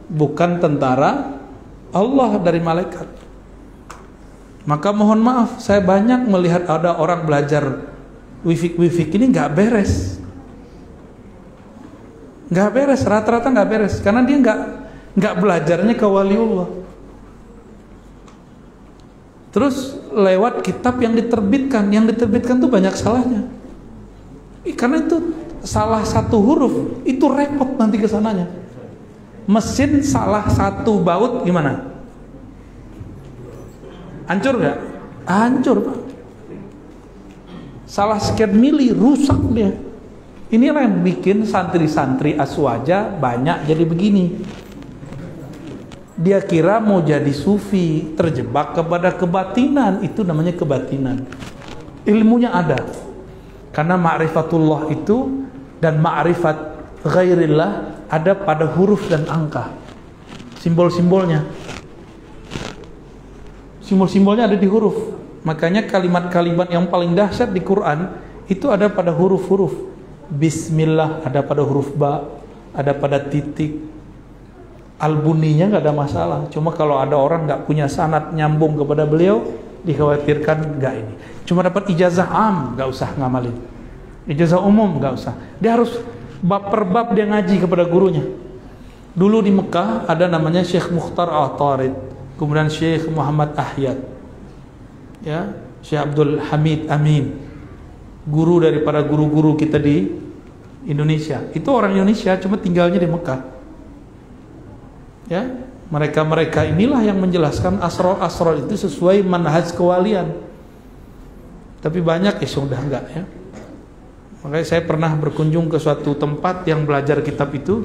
bukan tentara Allah dari malaikat. Maka mohon maaf, saya banyak melihat ada orang belajar wifik-wifik ini nggak beres. Nggak beres, rata-rata nggak beres. Karena dia nggak nggak belajarnya ke waliullah. Terus lewat kitab yang diterbitkan, yang diterbitkan tuh banyak salahnya. Karena itu salah satu huruf itu repot nanti ke sananya. Mesin salah satu baut gimana? Hancur nggak? Hancur pak. Salah sekian mili rusak dia. Inilah yang bikin santri-santri aswaja banyak jadi begini. Dia kira mau jadi sufi, terjebak kepada kebatinan, itu namanya kebatinan. Ilmunya ada. Karena ma'rifatullah itu dan ma'rifat ghairillah ada pada huruf dan angka. Simbol-simbolnya. Simbol-simbolnya ada di huruf. Makanya kalimat-kalimat yang paling dahsyat di Quran itu ada pada huruf-huruf. Bismillah ada pada huruf ba, ada pada titik. Albuninya nggak ada masalah. Cuma kalau ada orang nggak punya sanat nyambung kepada beliau, dikhawatirkan nggak ini. Cuma dapat ijazah am, nggak usah ngamalin. Ijazah umum nggak usah. Dia harus bab per bab dia ngaji kepada gurunya. Dulu di Mekah ada namanya Syekh Mukhtar Al-Tarid, kemudian Syekh Muhammad Ahyad. Ya, Syekh Abdul Hamid Amin. Guru daripada guru-guru kita di Indonesia. Itu orang Indonesia cuma tinggalnya di Mekah. Ya, mereka-mereka inilah yang menjelaskan asrar-asrar itu sesuai manhaj kewalian. Tapi banyak ya sudah enggak ya. Makanya saya pernah berkunjung ke suatu tempat yang belajar kitab itu.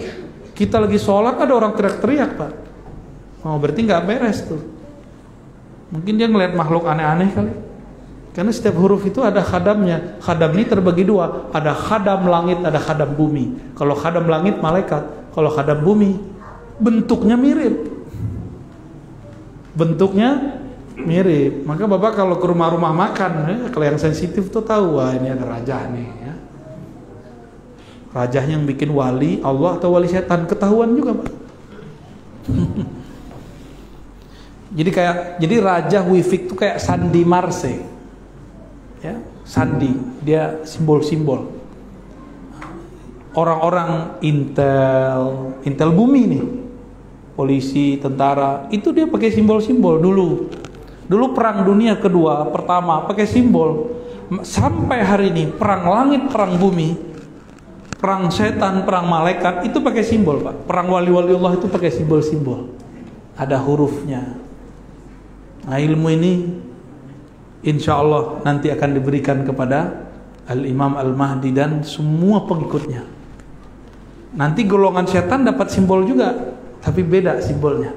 Kita lagi sholat ada orang teriak-teriak pak. Oh berarti nggak beres tuh. Mungkin dia ngeliat makhluk aneh-aneh kali. Karena setiap huruf itu ada khadamnya. Khadam ini terbagi dua. Ada khadam langit, ada khadam bumi. Kalau khadam langit malaikat. Kalau khadam bumi bentuknya mirip. Bentuknya mirip. Maka bapak kalau ke rumah-rumah makan, ya, kalau yang sensitif tuh tahu wah ini ada raja nih. Ya. Raja yang bikin wali Allah atau wali setan ketahuan juga pak. jadi kayak jadi raja Wifik tuh kayak Sandi Marse, ya Sandi. Dia simbol-simbol. Orang-orang intel intel bumi nih. Polisi tentara. Itu dia pakai simbol-simbol. Dulu dulu perang dunia kedua pertama pakai simbol. Sampai hari ini perang langit perang bumi perang setan perang malaikat itu pakai simbol pak. Perang wali-wali Allah itu pakai simbol-simbol. Ada hurufnya nah ilmu ini insya Allah nanti akan diberikan kepada Al-Imam Al-Mahdi dan semua pengikutnya. Nanti golongan setan dapat simbol juga tapi beda simbolnya.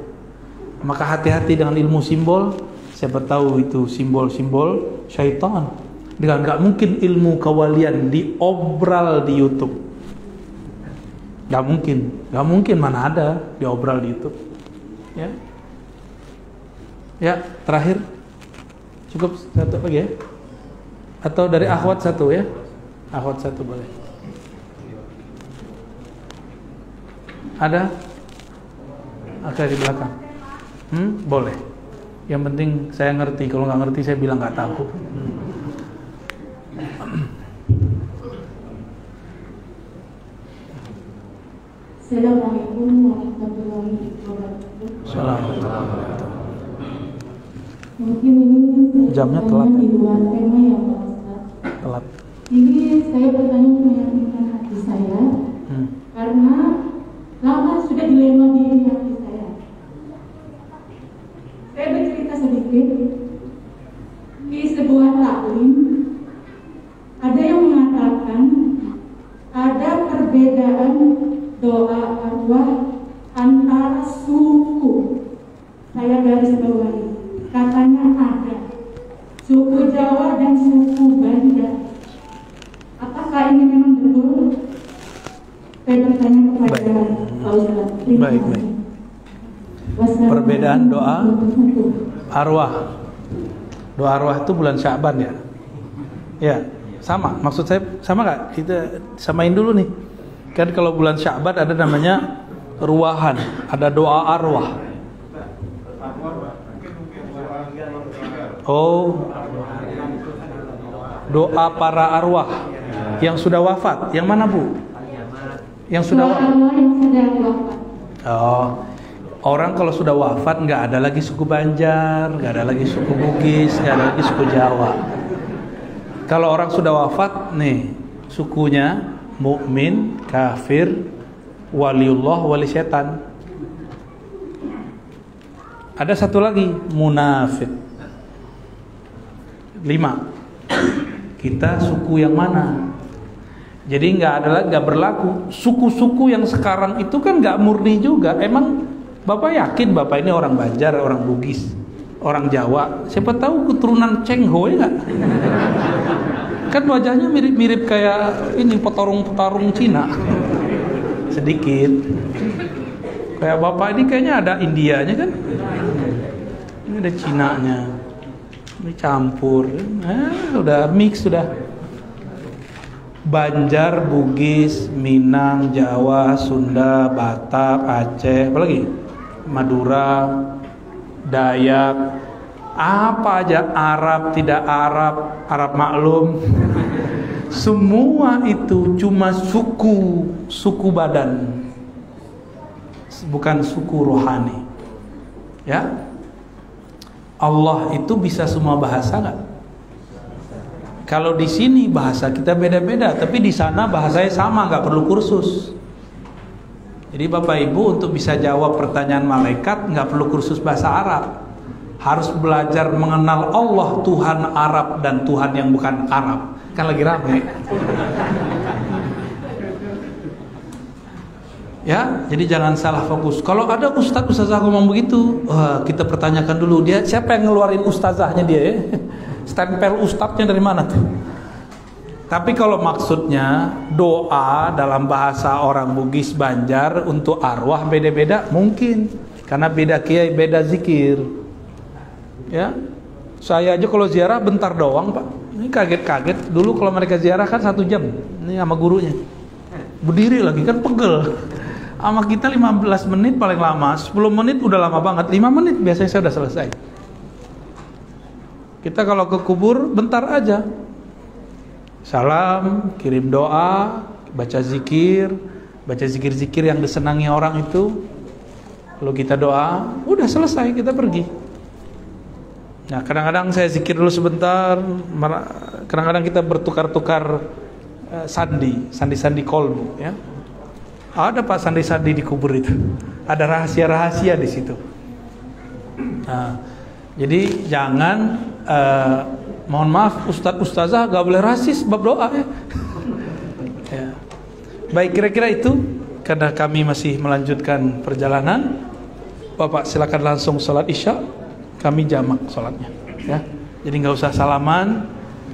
Maka hati-hati dengan ilmu simbol. Siapa tahu itu simbol-simbol syaitan. Dengan nggak mungkin ilmu kewalian diobral di YouTube. Nggak mungkin. Nggak mungkin mana ada diobral di YouTube. Ya ya terakhir. Cukup satu lagi ya. Atau dari akhwat satu ya? Akhwat satu boleh. Ada? Ada di belakang. Hmm boleh. Yang penting saya ngerti. Kalau nggak ngerti saya bilang nggak tahu. Assalamualaikum warahmatullahi wabarakatuh. Assalamualaikum Mungkin ini Jamnya telat ya? tema ya Pak telat Ini saya bertanya untuk meyakinkan hati saya hmm. karena lama sudah dilema di hati saya. Saya bercerita sedikit di sebuah taklim ada yang mengatakan ada perbedaan doa arwah antara suku. Saya garis bawahi. Katanya ada suku Jawa dan suku Banda. Apakah ini memang betul? Saya bertanya kepada. Pak Ustaz. Terima Baik, baik. Perbedaan doa arwah doa arwah itu bulan Syaban ya ya sama maksud saya sama nggak kita samain dulu nih kan kalau bulan Syaban ada namanya ruahan ada doa arwah oh doa para arwah yang sudah wafat yang mana bu yang sudah wafat. Oh, Orang kalau sudah wafat nggak ada lagi suku Banjar, nggak ada lagi suku Bugis, nggak ada lagi suku Jawa. Kalau orang sudah wafat, nih sukunya mukmin, kafir, waliullah, wali setan. Ada satu lagi munafik. Lima. Kita suku yang mana? Jadi nggak ada nggak berlaku. Suku-suku yang sekarang itu kan nggak murni juga. Emang bapak yakin bapak ini orang Banjar, orang Bugis, orang Jawa? Siapa tahu keturunan Cheng Ho ya? Kan wajahnya mirip-mirip kayak ini petarung-petarung Cina. Sedikit. Kayak bapak ini kayaknya ada Indianya kan? Ini ada Cinanya. Campur. Eh, udah mix sudah. Banjar, Bugis, Minang, Jawa, Sunda, Batak, Aceh, apa lagi? Madura, Dayak, apa aja Arab, tidak Arab, Arab maklum. Semua itu cuma suku, suku badan. Bukan suku rohani. Ya. Allah itu bisa semua bahasa nggak? Kalau di sini bahasa kita beda-beda, tapi di sana bahasanya sama, nggak perlu kursus. Jadi Bapak Ibu untuk bisa jawab pertanyaan malaikat nggak perlu kursus bahasa Arab. Harus belajar mengenal Allah Tuhan Arab dan Tuhan yang bukan Arab. Kan lagi rame. Ya, jadi jangan salah fokus. Kalau ada ustadz ustazah ngomong begitu, wah, kita pertanyakan dulu dia siapa yang ngeluarin ustazahnya dia ya? Stempel ustadznya dari mana tuh? Tapi kalau maksudnya doa dalam bahasa orang Bugis Banjar untuk arwah beda-beda mungkin karena beda kiai beda zikir. Ya, saya aja kalau ziarah bentar doang pak. Ini kaget-kaget. Dulu kalau mereka ziarah kan satu jam. Ini sama gurunya. Berdiri lagi kan pegel. Sama kita 15 menit paling lama, 10 menit udah lama banget, 5 menit biasanya saya udah selesai. Kita kalau ke kubur bentar aja. Salam, kirim doa, baca zikir, baca zikir-zikir yang disenangi orang itu. Lalu kita doa, udah selesai, kita pergi. Nah, kadang-kadang saya zikir dulu sebentar, kadang-kadang kita bertukar-tukar uh, sandi, sandi-sandi kolbu, ya. Ada pak sandi-sandi di kubur itu. Ada rahasia-rahasia di situ. Nah, jadi jangan uh, mohon maaf Ustadz Ustazah gak boleh rasis bab doa ya. ya. Baik kira-kira itu karena kami masih melanjutkan perjalanan. Bapak silakan langsung sholat isya. Kami jamak sholatnya. Ya. Jadi nggak usah salaman,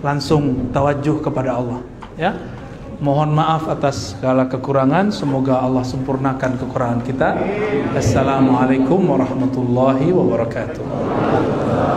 langsung tawajuh kepada Allah. Ya. Mohon maaf atas segala kekurangan. Semoga Allah sempurnakan kekurangan kita. Assalamualaikum warahmatullahi wabarakatuh.